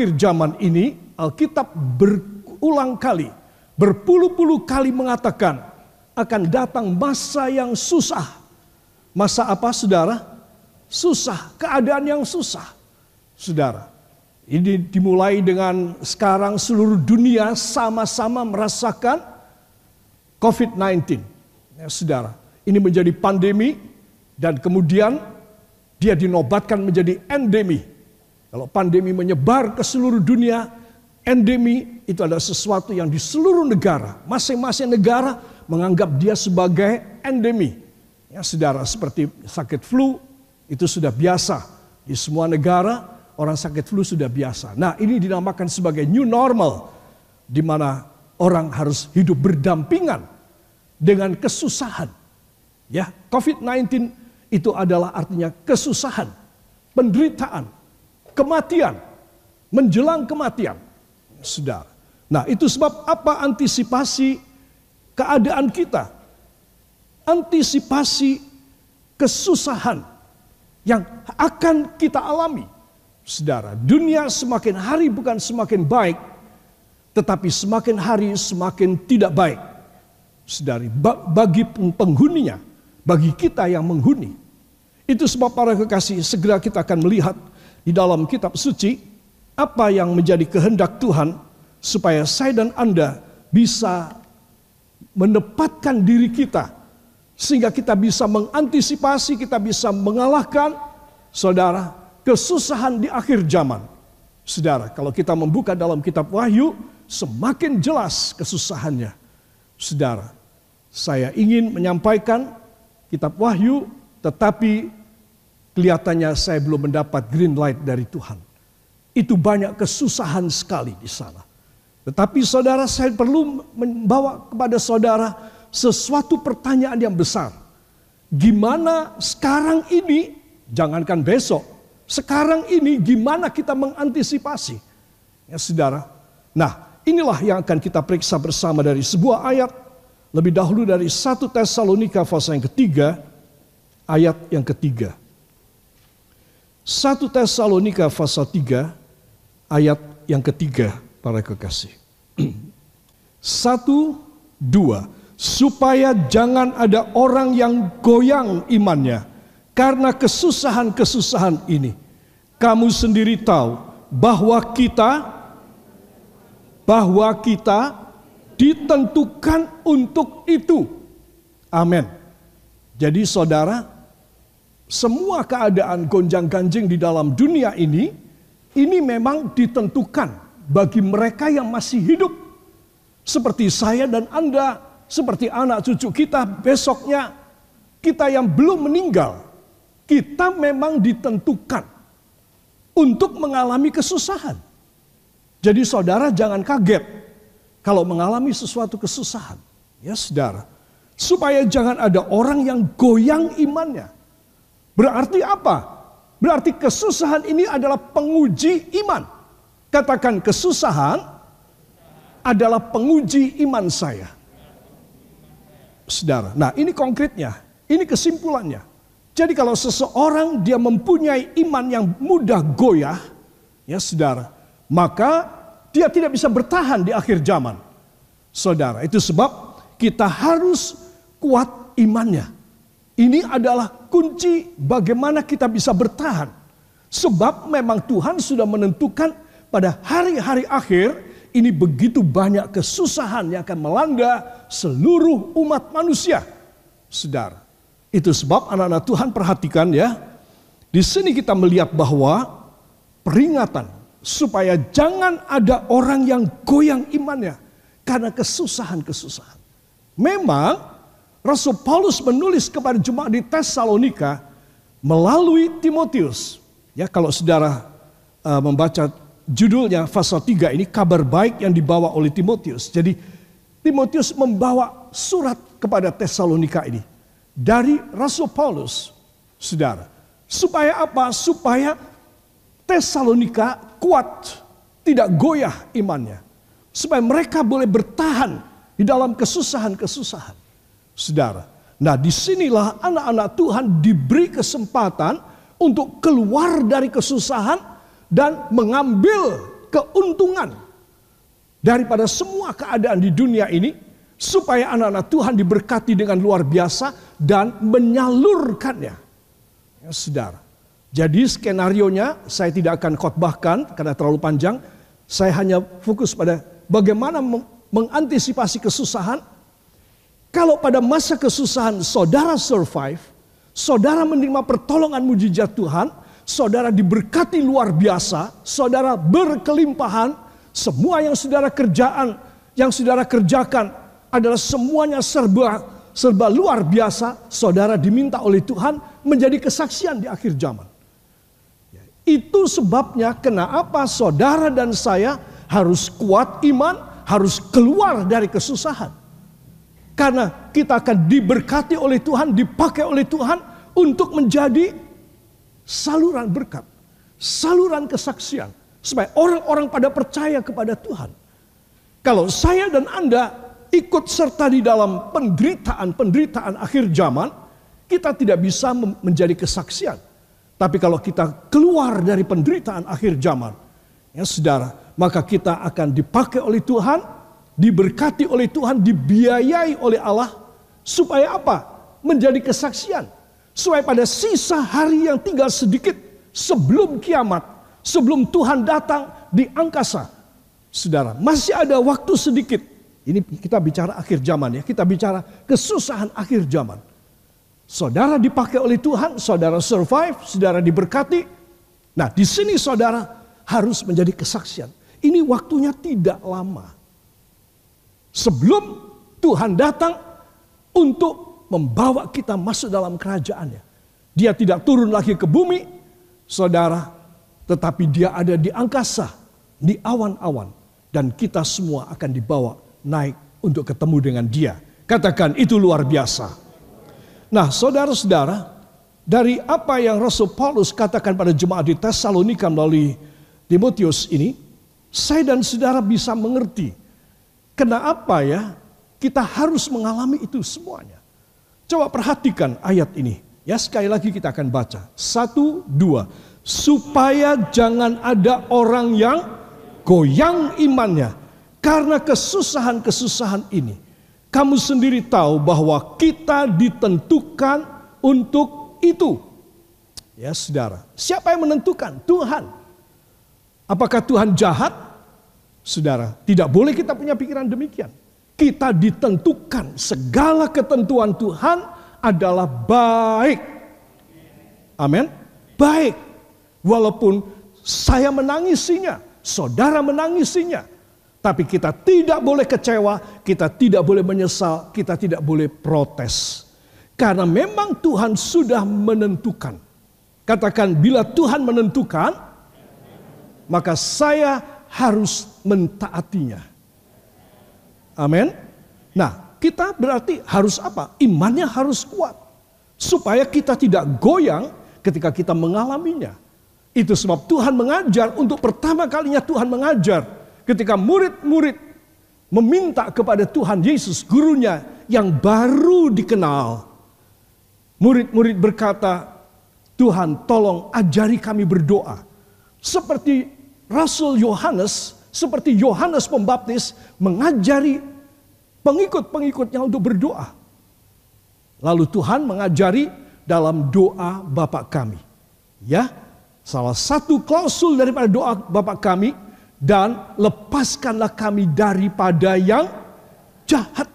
akhir zaman ini Alkitab berulang kali, berpuluh-puluh kali mengatakan akan datang masa yang susah. Masa apa saudara? Susah, keadaan yang susah. Saudara, ini dimulai dengan sekarang seluruh dunia sama-sama merasakan COVID-19. Ya, saudara, ini menjadi pandemi dan kemudian dia dinobatkan menjadi endemi. Kalau pandemi menyebar ke seluruh dunia, endemi itu adalah sesuatu yang di seluruh negara, masing-masing negara menganggap dia sebagai endemi. Ya, saudara, seperti sakit flu itu sudah biasa di semua negara, orang sakit flu sudah biasa. Nah, ini dinamakan sebagai new normal di mana orang harus hidup berdampingan dengan kesusahan. Ya, COVID-19 itu adalah artinya kesusahan, penderitaan, kematian, menjelang kematian. Saudara. Nah, itu sebab apa antisipasi keadaan kita? Antisipasi kesusahan yang akan kita alami. Saudara, dunia semakin hari bukan semakin baik, tetapi semakin hari semakin tidak baik. Saudari, bagi penghuninya, bagi kita yang menghuni, itu sebab para kekasih segera kita akan melihat di dalam kitab suci apa yang menjadi kehendak Tuhan supaya saya dan Anda bisa menempatkan diri kita sehingga kita bisa mengantisipasi, kita bisa mengalahkan saudara kesusahan di akhir zaman. Saudara, kalau kita membuka dalam kitab Wahyu, semakin jelas kesusahannya. Saudara, saya ingin menyampaikan kitab Wahyu, tetapi kelihatannya saya belum mendapat green light dari Tuhan. Itu banyak kesusahan sekali di sana. Tetapi saudara saya perlu membawa kepada saudara sesuatu pertanyaan yang besar. Gimana sekarang ini, jangankan besok, sekarang ini gimana kita mengantisipasi? Ya saudara, nah inilah yang akan kita periksa bersama dari sebuah ayat. Lebih dahulu dari satu Tesalonika pasal yang ketiga, ayat yang ketiga. 1 Tesalonika pasal 3 ayat yang ketiga para kekasih. Satu, dua. Supaya jangan ada orang yang goyang imannya karena kesusahan-kesusahan ini. Kamu sendiri tahu bahwa kita bahwa kita ditentukan untuk itu. Amin. Jadi saudara, semua keadaan gonjang-ganjing di dalam dunia ini, ini memang ditentukan bagi mereka yang masih hidup. Seperti saya dan Anda, seperti anak cucu kita besoknya, kita yang belum meninggal, kita memang ditentukan untuk mengalami kesusahan. Jadi saudara jangan kaget kalau mengalami sesuatu kesusahan. Ya saudara, supaya jangan ada orang yang goyang imannya Berarti apa? Berarti kesusahan ini adalah penguji iman. Katakan kesusahan adalah penguji iman saya. Saudara, nah ini konkretnya, ini kesimpulannya. Jadi kalau seseorang dia mempunyai iman yang mudah goyah, ya saudara, maka dia tidak bisa bertahan di akhir zaman. Saudara, itu sebab kita harus kuat imannya. Ini adalah kunci bagaimana kita bisa bertahan. Sebab memang Tuhan sudah menentukan pada hari-hari akhir ini begitu banyak kesusahan yang akan melanda seluruh umat manusia. Saudara, itu sebab anak-anak Tuhan perhatikan ya. Di sini kita melihat bahwa peringatan supaya jangan ada orang yang goyang imannya karena kesusahan-kesusahan. Memang Rasul Paulus menulis kepada jemaat di Tesalonika melalui Timotius. Ya, kalau saudara uh, membaca judulnya pasal 3 ini kabar baik yang dibawa oleh Timotius. Jadi Timotius membawa surat kepada Tesalonika ini dari Rasul Paulus. Saudara, supaya apa? Supaya Tesalonika kuat, tidak goyah imannya. Supaya mereka boleh bertahan di dalam kesusahan-kesusahan. Saudara. Nah di sinilah anak-anak Tuhan diberi kesempatan untuk keluar dari kesusahan dan mengambil keuntungan daripada semua keadaan di dunia ini supaya anak-anak Tuhan diberkati dengan luar biasa dan menyalurkannya. Ya, saudara. Jadi skenario-nya saya tidak akan khotbahkan karena terlalu panjang. Saya hanya fokus pada bagaimana mengantisipasi kesusahan. Kalau pada masa kesusahan saudara survive, saudara menerima pertolongan mujizat Tuhan, saudara diberkati luar biasa, saudara berkelimpahan, semua yang saudara kerjaan, yang saudara kerjakan adalah semuanya serba serba luar biasa, saudara diminta oleh Tuhan menjadi kesaksian di akhir zaman. Ya, itu sebabnya kenapa saudara dan saya harus kuat iman, harus keluar dari kesusahan. Karena kita akan diberkati oleh Tuhan, dipakai oleh Tuhan untuk menjadi saluran berkat, saluran kesaksian, supaya orang-orang pada percaya kepada Tuhan. Kalau saya dan Anda ikut serta di dalam penderitaan-penderitaan akhir zaman, kita tidak bisa menjadi kesaksian. Tapi kalau kita keluar dari penderitaan akhir zaman, ya saudara, maka kita akan dipakai oleh Tuhan, diberkati oleh Tuhan, dibiayai oleh Allah, supaya apa? Menjadi kesaksian Supaya pada sisa hari yang tinggal sedikit sebelum kiamat, sebelum Tuhan datang di angkasa. Saudara, masih ada waktu sedikit. Ini kita bicara akhir zaman ya, kita bicara kesusahan akhir zaman. Saudara dipakai oleh Tuhan, saudara survive, saudara diberkati. Nah, di sini saudara harus menjadi kesaksian. Ini waktunya tidak lama. Sebelum Tuhan datang untuk membawa kita masuk dalam kerajaannya. Dia tidak turun lagi ke bumi, saudara, tetapi dia ada di angkasa, di awan-awan. Dan kita semua akan dibawa naik untuk ketemu dengan dia. Katakan itu luar biasa. Nah saudara-saudara, dari apa yang Rasul Paulus katakan pada jemaat di Tesalonika melalui Timotius ini, saya dan saudara bisa mengerti kenapa ya kita harus mengalami itu semuanya. Coba perhatikan ayat ini. Ya sekali lagi kita akan baca. Satu, dua. Supaya jangan ada orang yang goyang imannya. Karena kesusahan-kesusahan ini. Kamu sendiri tahu bahwa kita ditentukan untuk itu. Ya saudara. Siapa yang menentukan? Tuhan. Apakah Tuhan jahat? Saudara, tidak boleh kita punya pikiran demikian kita ditentukan segala ketentuan Tuhan adalah baik. Amin. Baik. Walaupun saya menangisinya, saudara menangisinya, tapi kita tidak boleh kecewa, kita tidak boleh menyesal, kita tidak boleh protes. Karena memang Tuhan sudah menentukan. Katakan bila Tuhan menentukan, maka saya harus mentaatinya. Amin. Nah, kita berarti harus apa? Imannya harus kuat. Supaya kita tidak goyang ketika kita mengalaminya. Itu sebab Tuhan mengajar untuk pertama kalinya Tuhan mengajar ketika murid-murid meminta kepada Tuhan Yesus gurunya yang baru dikenal. Murid-murid berkata, Tuhan tolong ajari kami berdoa. Seperti Rasul Yohanes, seperti Yohanes Pembaptis mengajari pengikut-pengikutnya untuk berdoa. Lalu Tuhan mengajari dalam doa Bapak kami. Ya, salah satu klausul daripada doa Bapak kami dan lepaskanlah kami daripada yang jahat.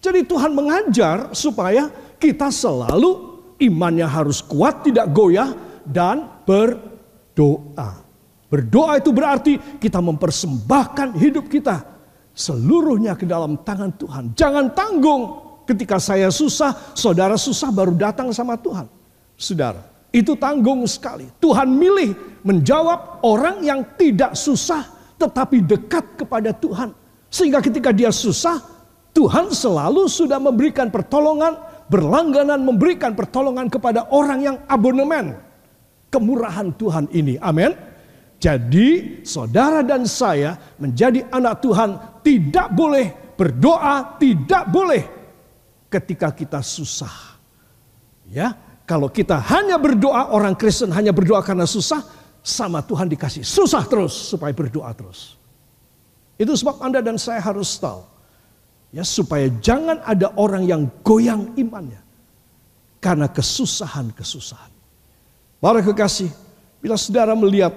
Jadi Tuhan mengajar supaya kita selalu imannya harus kuat, tidak goyah dan berdoa. Berdoa itu berarti kita mempersembahkan hidup kita seluruhnya ke dalam tangan Tuhan. Jangan tanggung ketika saya susah, saudara susah baru datang sama Tuhan. Saudara, itu tanggung sekali. Tuhan milih menjawab orang yang tidak susah tetapi dekat kepada Tuhan. Sehingga ketika dia susah, Tuhan selalu sudah memberikan pertolongan, berlangganan memberikan pertolongan kepada orang yang abonemen. Kemurahan Tuhan ini. Amin. Jadi saudara dan saya menjadi anak Tuhan tidak boleh berdoa, tidak boleh ketika kita susah. Ya, kalau kita hanya berdoa, orang Kristen hanya berdoa karena susah, sama Tuhan dikasih susah terus supaya berdoa terus. Itu sebab Anda dan saya harus tahu ya supaya jangan ada orang yang goyang imannya karena kesusahan-kesusahan. Para kekasih, bila saudara melihat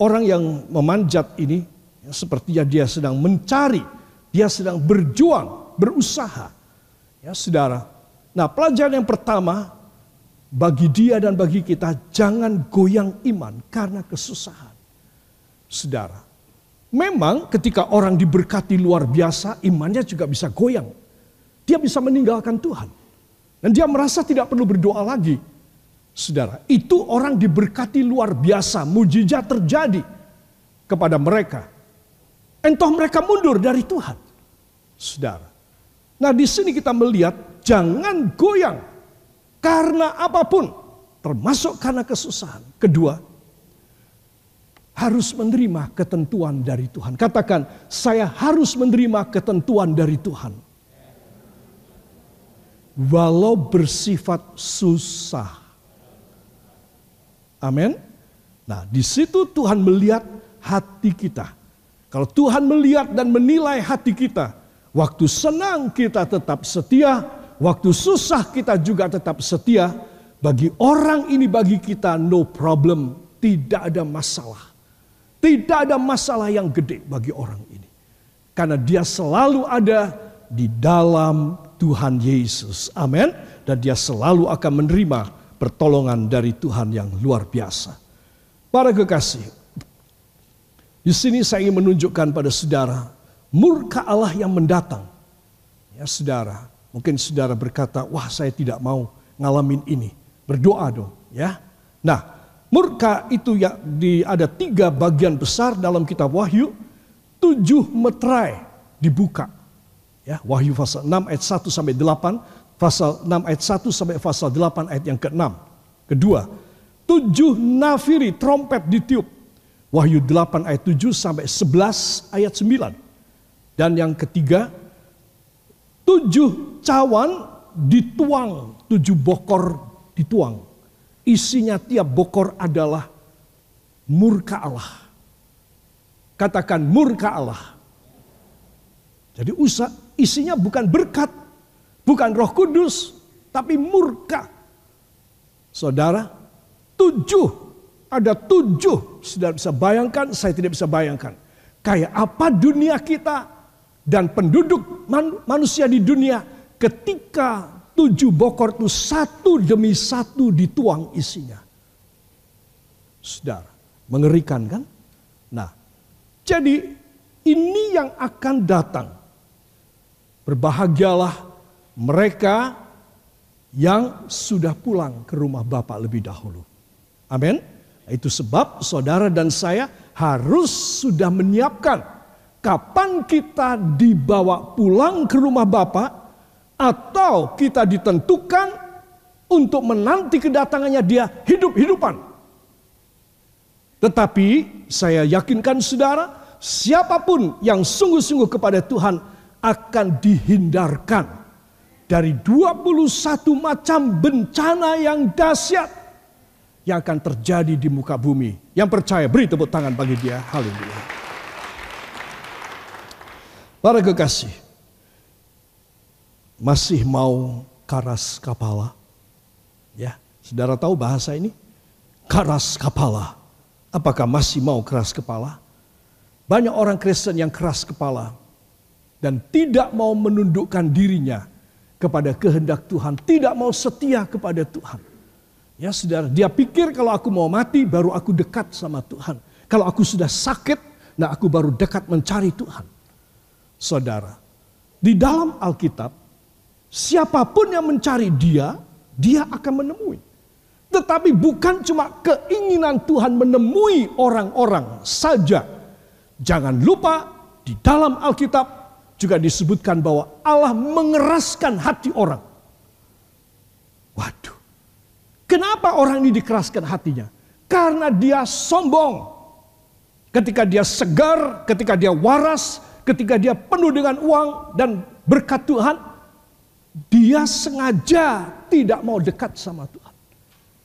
orang yang memanjat ini, ya, sepertinya dia sedang mencari, dia sedang berjuang, berusaha. Ya saudara, nah pelajaran yang pertama bagi dia dan bagi kita jangan goyang iman karena kesusahan. Saudara, memang ketika orang diberkati luar biasa, imannya juga bisa goyang. Dia bisa meninggalkan Tuhan. Dan dia merasa tidak perlu berdoa lagi. Saudara, itu orang diberkati luar biasa, mujizat terjadi kepada mereka. Entah mereka mundur dari Tuhan. Saudara. Nah, di sini kita melihat jangan goyang karena apa pun, termasuk karena kesusahan. Kedua, harus menerima ketentuan dari Tuhan. Katakan, saya harus menerima ketentuan dari Tuhan. Walau bersifat susah. Amin. Nah, di situ Tuhan melihat hati kita. Kalau Tuhan melihat dan menilai hati kita, waktu senang kita tetap setia, Waktu susah kita juga tetap setia. Bagi orang ini bagi kita no problem. Tidak ada masalah. Tidak ada masalah yang gede bagi orang ini. Karena dia selalu ada di dalam Tuhan Yesus. Amin. Dan dia selalu akan menerima pertolongan dari Tuhan yang luar biasa. Para kekasih, di sini saya ingin menunjukkan pada saudara murka Allah yang mendatang. Ya saudara, Mungkin saudara berkata, wah saya tidak mau ngalamin ini. Berdoa dong ya. Nah murka itu ya di, ada tiga bagian besar dalam kitab Wahyu. Tujuh meterai dibuka. Ya, Wahyu pasal 6 ayat 1 sampai 8. Pasal 6 ayat 1 sampai pasal 8 ayat yang ke-6. Kedua, tujuh nafiri trompet ditiup. Wahyu 8 ayat 7 sampai 11 ayat 9. Dan yang ketiga, tujuh cawan dituang, tujuh bokor dituang. Isinya tiap bokor adalah murka Allah. Katakan murka Allah. Jadi usah isinya bukan berkat, bukan roh kudus, tapi murka. Saudara, tujuh, ada tujuh. Saudara bisa bayangkan, saya tidak bisa bayangkan. Kayak apa dunia kita dan penduduk manusia di dunia ketika tujuh bokor itu satu demi satu dituang isinya. Saudara, mengerikan kan? Nah, jadi ini yang akan datang. Berbahagialah mereka yang sudah pulang ke rumah Bapak lebih dahulu. Amin. Itu sebab saudara dan saya harus sudah menyiapkan kapan kita dibawa pulang ke rumah Bapak atau kita ditentukan untuk menanti kedatangannya dia hidup-hidupan. Tetapi saya yakinkan saudara, siapa pun yang sungguh-sungguh kepada Tuhan akan dihindarkan dari 21 macam bencana yang dahsyat yang akan terjadi di muka bumi. Yang percaya beri tepuk tangan bagi dia. Haleluya. Para kekasih, masih mau karas kepala? Ya, saudara tahu bahasa ini? Karas kepala. Apakah masih mau keras kepala? Banyak orang Kristen yang keras kepala dan tidak mau menundukkan dirinya kepada kehendak Tuhan, tidak mau setia kepada Tuhan. Ya saudara, dia pikir kalau aku mau mati baru aku dekat sama Tuhan. Kalau aku sudah sakit, nah aku baru dekat mencari Tuhan. Saudara, di dalam Alkitab Siapa pun yang mencari dia, dia akan menemui. Tetapi bukan cuma keinginan Tuhan menemui orang-orang saja. Jangan lupa di dalam Alkitab juga disebutkan bahwa Allah mengeraskan hati orang. Waduh. Kenapa orang ini dikeraskan hatinya? Karena dia sombong. Ketika dia segar, ketika dia waras, ketika dia penuh dengan uang dan berkat Tuhan, dia sengaja tidak mau dekat sama Tuhan.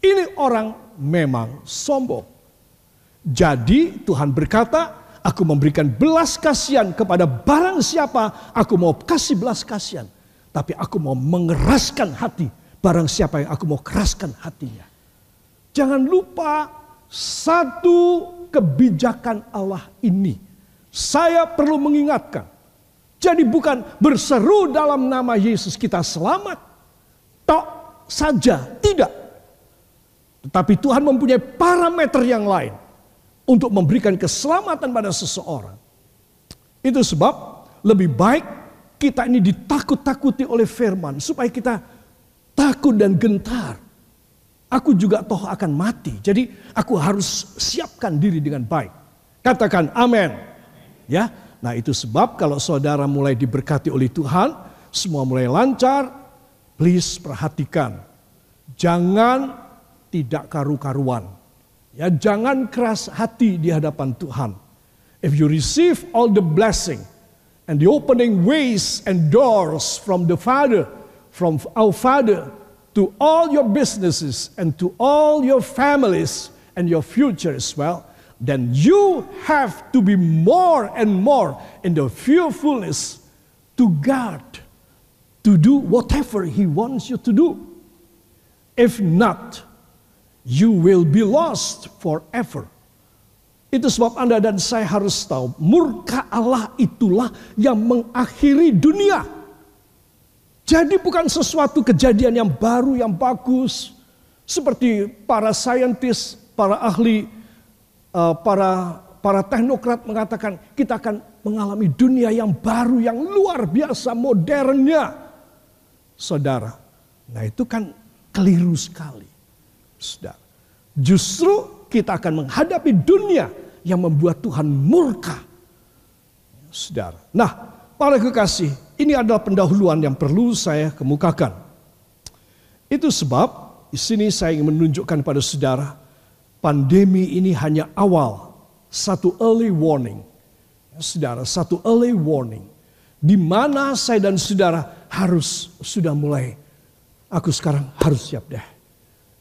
Ini orang memang sombong. Jadi Tuhan berkata, aku memberikan belas kasihan kepada barang siapa aku mau kasih belas kasihan. Tapi aku mau mengeraskan hati barang siapa yang aku mau keraskan hatinya. Jangan lupa satu kebijakan Allah ini. Saya perlu mengingatkan. Jadi bukan berseru dalam nama Yesus kita selamat. Tok saja, tidak. Tetapi Tuhan mempunyai parameter yang lain untuk memberikan keselamatan pada seseorang. Itu sebab lebih baik kita ini ditakut-takuti oleh firman supaya kita takut dan gentar. Aku juga toh akan mati. Jadi aku harus siapkan diri dengan baik. Katakan amin. Ya. Nah, itu sebab kalau saudara mulai diberkati oleh Tuhan, semua mulai lancar, please perhatikan. Jangan tidak karu-karuan. Ya, jangan keras hati di hadapan Tuhan. If you receive all the blessing and the opening ways and doors from the Father, from our Father to all your businesses and to all your families and your future as well, then you have to be more and more in the fearfulness to God to do whatever He wants you to do. If not, you will be lost forever. Itu sebab Anda dan saya harus tahu, murka Allah itulah yang mengakhiri dunia. Jadi bukan sesuatu kejadian yang baru, yang bagus. Seperti para saintis, para ahli, eh, para para teknokrat mengatakan kita akan mengalami dunia yang baru, yang luar biasa modernnya. Saudara, nah itu kan keliru sekali. Saudara. Justru kita akan menghadapi dunia yang membuat Tuhan murka. Saudara. Nah, para kekasih, ini adalah pendahuluan yang perlu saya kemukakan. Itu sebab di sini saya ingin menunjukkan pada saudara, pandemi ini hanya awal, satu early warning. Saudara, satu early warning. Di mana saya dan saudara harus sudah mulai. Aku sekarang harus siap deh.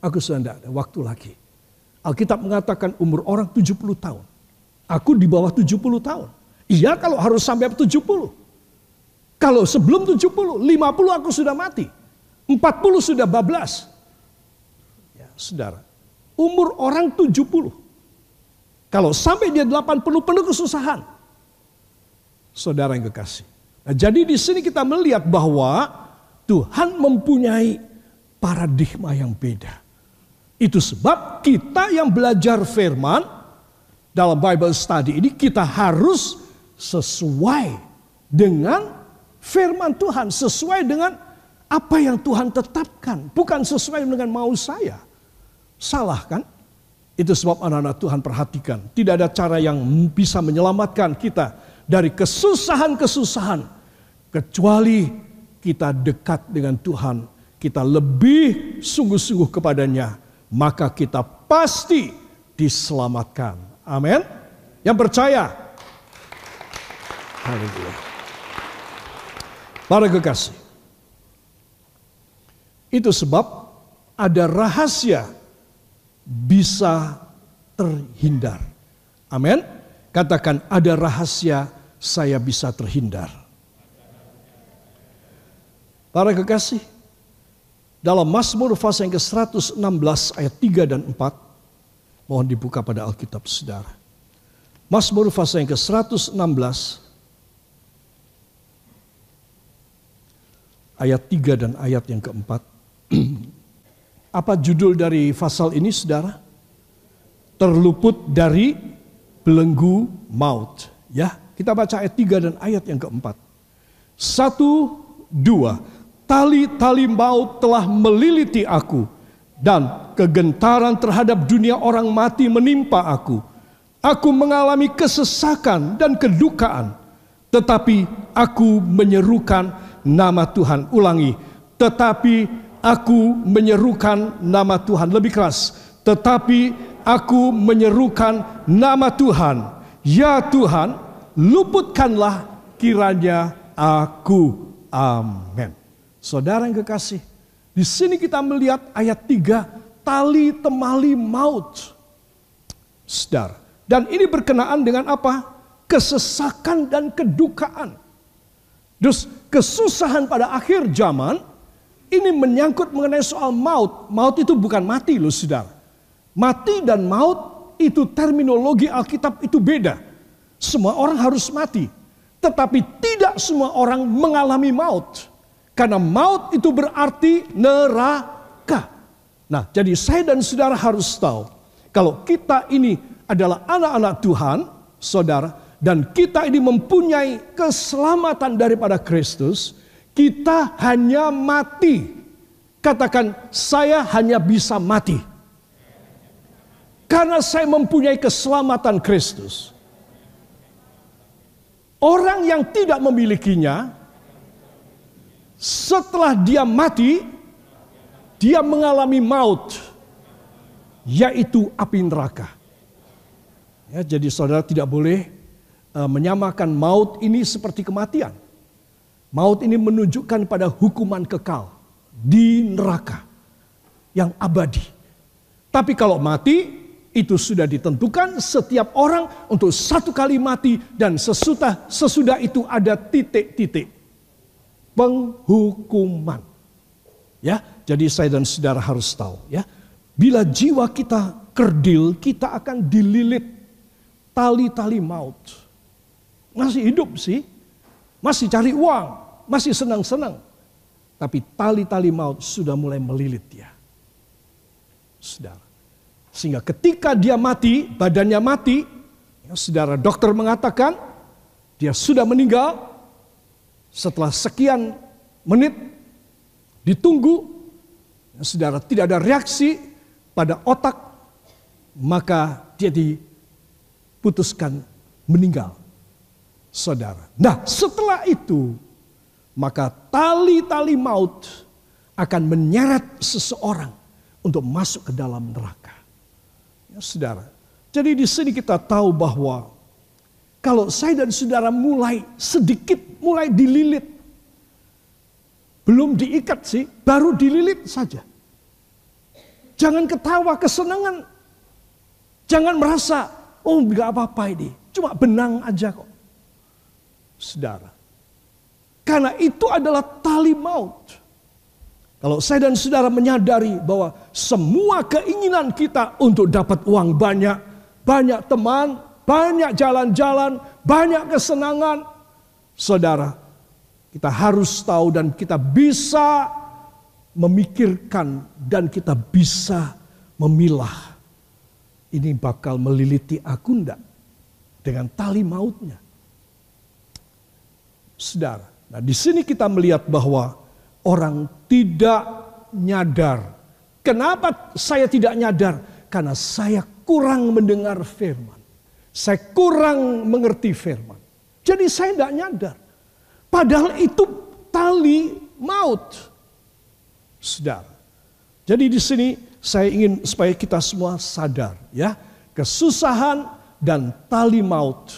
Aku sudah tidak ada waktu lagi. Alkitab mengatakan umur orang 70 tahun. Aku di bawah 70 tahun. Iya kalau harus sampai 70. Kalau sebelum 70, 50 aku sudah mati. 40 sudah bablas. Ya, saudara. Umur orang 70. Kalau sampai dia 80 penuh kesusahan. Saudara yang kekasih. Nah, jadi di sini kita melihat bahwa Tuhan mempunyai paradigma yang beda. Itu sebab kita yang belajar firman dalam Bible study ini kita harus sesuai dengan firman Tuhan, sesuai dengan apa yang Tuhan tetapkan, bukan sesuai dengan mau saya. Salah kan? Itu sebab anak-anak Tuhan perhatikan, tidak ada cara yang bisa menyelamatkan kita dari kesusahan-kesusahan kecuali kita dekat dengan Tuhan, kita lebih sungguh-sungguh kepadanya maka kita pasti diselamatkan. Amin. Yang percaya. Haleluya. Para kekasih. Itu sebab ada rahasia bisa terhindar. Amin. Katakan ada rahasia saya bisa terhindar. Para kekasih, dalam Mazmur pasal yang ke-116 ayat 3 dan 4. Mohon dibuka pada Alkitab saudara. Mazmur pasal yang ke-116 ayat 3 dan ayat yang keempat. Apa judul dari pasal ini saudara? Terluput dari belenggu maut. Ya, kita baca ayat 3 dan ayat yang keempat. Satu, dua. Tali-tali maut telah meliliti aku dan kegentaran terhadap dunia orang mati menimpa aku. Aku mengalami kesesakan dan kedukaan, tetapi aku menyerukan nama Tuhan. Ulangi, tetapi aku menyerukan nama Tuhan. Lebih keras, tetapi aku menyerukan nama Tuhan. Ya Tuhan, luputkanlah kiranya aku. Amin. Saudara yang kekasih, di sini kita melihat ayat 3, tali temali maut. Saudara, Dan ini berkenaan dengan apa? Kesesakan dan kedukaan. Terus kesusahan pada akhir zaman ini menyangkut mengenai soal maut. Maut itu bukan mati loh saudara. Mati dan maut itu terminologi Alkitab itu beda. Semua orang harus mati. Tetapi tidak semua orang mengalami maut. Karena maut itu berarti neraka. Nah jadi saya dan saudara harus tahu. Kalau kita ini adalah anak-anak Tuhan, saudara, dan kita ini mempunyai keselamatan daripada Kristus, kita hanya mati. Katakan, saya hanya bisa mati. Karena saya mempunyai keselamatan Kristus. Orang yang tidak memilikinya, setelah dia mati, dia mengalami maut, yaitu api neraka. Ya, jadi saudara tidak boleh uh, menyamakan maut ini seperti kematian. Maut ini menunjukkan pada hukuman kekal di neraka yang abadi. Tapi kalau mati itu sudah ditentukan setiap orang untuk satu kali mati dan sesudah sesudah itu ada titik-titik penghukuman. Ya, jadi saya dan saudara harus tahu ya. Bila jiwa kita kerdil, kita akan dililit tali-tali maut. Masih hidup sih, masih cari uang, masih senang-senang. Tapi tali-tali maut sudah mulai melilit dia. Saudara. Sehingga ketika dia mati, badannya mati, ya, saudara dokter mengatakan dia sudah meninggal. Setelah sekian menit ditunggu, saudara tidak ada reaksi pada otak, maka dia di putuskan meninggal. Saudara. Nah setelah itu maka tali-tali maut akan menyeret seseorang untuk masuk ke dalam neraka. Ya, saudara. Jadi di sini kita tahu bahwa kalau saya dan saudara mulai sedikit mulai dililit. Belum diikat sih, baru dililit saja. Jangan ketawa kesenangan. Jangan merasa Oh nggak apa-apa ini, cuma benang aja kok. Saudara. Karena itu adalah tali maut. Kalau saya dan saudara menyadari bahwa semua keinginan kita untuk dapat uang banyak, banyak teman, banyak jalan-jalan, banyak kesenangan, saudara, kita harus tahu dan kita bisa memikirkan dan kita bisa memilah ini bakal meliliti aku ndak dengan tali mautnya. Saudara, nah di sini kita melihat bahwa orang tidak nyadar. Kenapa saya tidak nyadar? Karena saya kurang mendengar firman. Saya kurang mengerti firman. Jadi saya tidak nyadar. Padahal itu tali maut. Saudara. Jadi di sini saya ingin supaya kita semua sadar ya, kesusahan dan tali maut.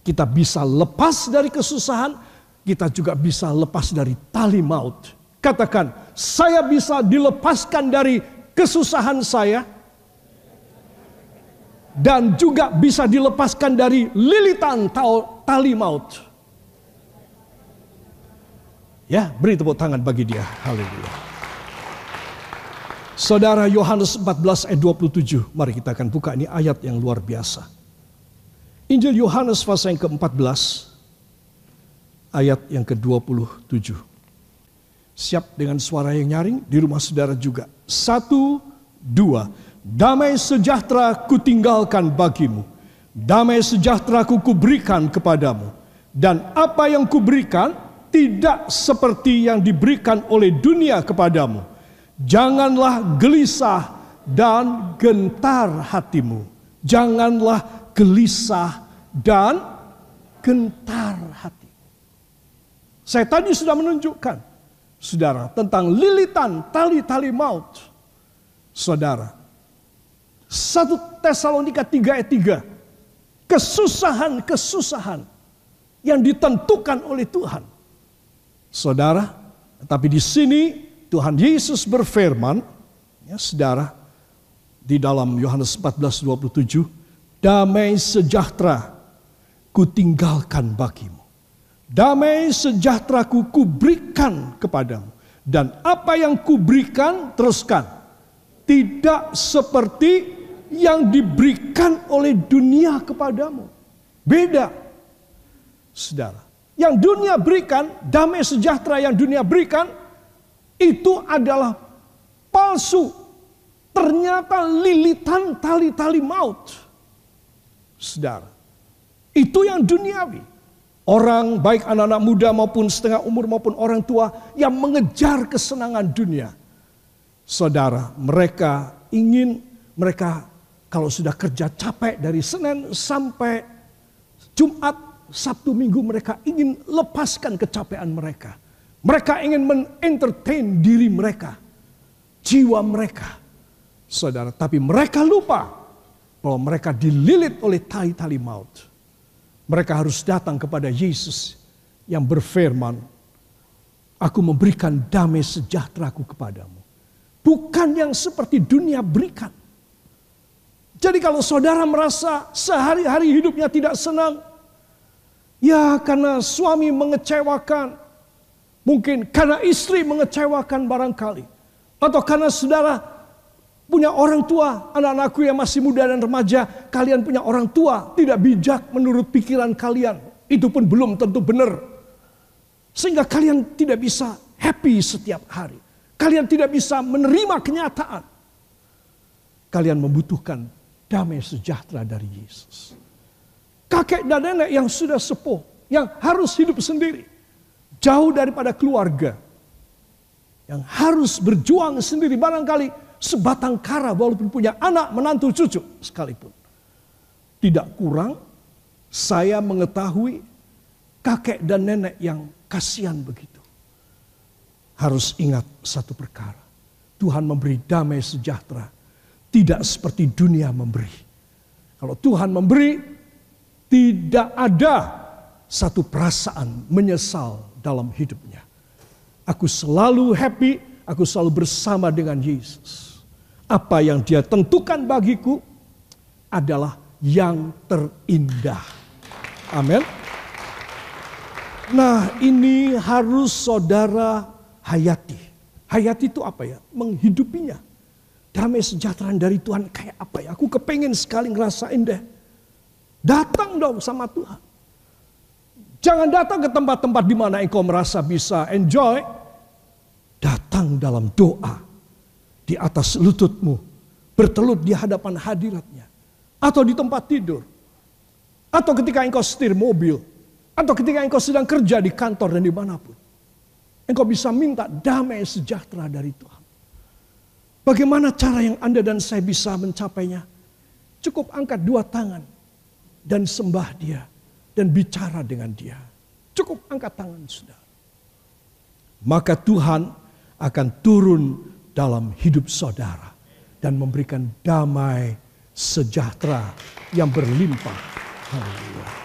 Kita bisa lepas dari kesusahan, kita juga bisa lepas dari tali maut. Katakan, saya bisa dilepaskan dari kesusahan saya dan juga bisa dilepaskan dari lilitan tali maut. Ya, beri tepuk tangan bagi dia. Haleluya. Saudara Yohanes 14 ayat 27. Mari kita akan buka ini ayat yang luar biasa. Injil Yohanes pasal yang ke-14 ayat yang ke-27. Siap dengan suara yang nyaring di rumah saudara juga. Satu, dua. Damai sejahtera kutinggalkan bagimu. Damai sejahtera ku kuberikan kepadamu. Dan apa yang kuberikan tidak seperti yang diberikan oleh dunia kepadamu Janganlah gelisah dan gentar hatimu. Janganlah gelisah dan gentar hati. Saya tadi sudah menunjukkan, saudara, tentang lilitan tali-tali maut. Saudara, 1 Tesalonika 3 ayat 3. Kesusahan-kesusahan yang ditentukan oleh Tuhan. Saudara, tapi di sini Tuhan Yesus berfirman, ya saudara, di dalam Yohanes 14:27, damai sejahtera kutinggalkan bagimu. Damai sejahtera ku kuberikan kepadamu. Dan apa yang kuberikan teruskan. Tidak seperti yang diberikan oleh dunia kepadamu. Beda. Saudara. Yang dunia berikan, damai sejahtera yang dunia berikan, itu adalah palsu. Ternyata lilitan tali-tali maut. Saudara. Itu yang duniawi. Orang baik anak-anak muda maupun setengah umur maupun orang tua yang mengejar kesenangan dunia. Saudara, mereka ingin mereka kalau sudah kerja capek dari Senin sampai Jumat, Sabtu, Minggu mereka ingin lepaskan kecapean mereka. Mereka ingin menentertain diri mereka, jiwa mereka. Saudara, tapi mereka lupa bahwa mereka dililit oleh tali-tali maut. Mereka harus datang kepada Yesus yang berfirman, Aku memberikan damai sejahteraku kepadamu. Bukan yang seperti dunia berikan. Jadi kalau saudara merasa sehari-hari hidupnya tidak senang, ya karena suami mengecewakan, mungkin karena istri mengecewakan barangkali, atau karena saudara punya orang tua, anak-anakku yang masih muda dan remaja, kalian punya orang tua, tidak bijak menurut pikiran kalian. Itu pun belum tentu benar. Sehingga kalian tidak bisa happy setiap hari. Kalian tidak bisa menerima kenyataan. Kalian membutuhkan damai sejahtera dari Yesus. Kakek dan nenek yang sudah sepuh, yang harus hidup sendiri. Jauh daripada keluarga. Yang harus berjuang sendiri. Barangkali sebatang kara walaupun punya anak, menantu, cucu sekalipun. Tidak kurang saya mengetahui kakek dan nenek yang kasihan begitu. Harus ingat satu perkara. Tuhan memberi damai sejahtera. Tidak seperti dunia memberi. Kalau Tuhan memberi, tidak ada satu perasaan menyesal dalam hidupnya. Aku selalu happy, aku selalu bersama dengan Yesus apa yang dia tentukan bagiku adalah yang terindah. Amin. Nah ini harus saudara hayati. Hayati itu apa ya? Menghidupinya. Damai sejahtera dari Tuhan kayak apa ya? Aku kepengen sekali ngerasain deh. Datang dong sama Tuhan. Jangan datang ke tempat-tempat di mana engkau merasa bisa enjoy. Datang dalam doa di atas lututmu, bertelut di hadapan hadiratnya, atau di tempat tidur, atau ketika engkau setir mobil, atau ketika engkau sedang kerja di kantor dan di mana pun. Engkau bisa minta damai sejahtera dari Tuhan. Bagaimana cara yang Anda dan saya bisa mencapainya? Cukup angkat dua tangan dan sembah dia dan bicara dengan dia. Cukup angkat tangan saudara. Maka Tuhan akan turun dalam hidup saudara dan memberikan damai sejahtera yang berlimpah. Haleluya.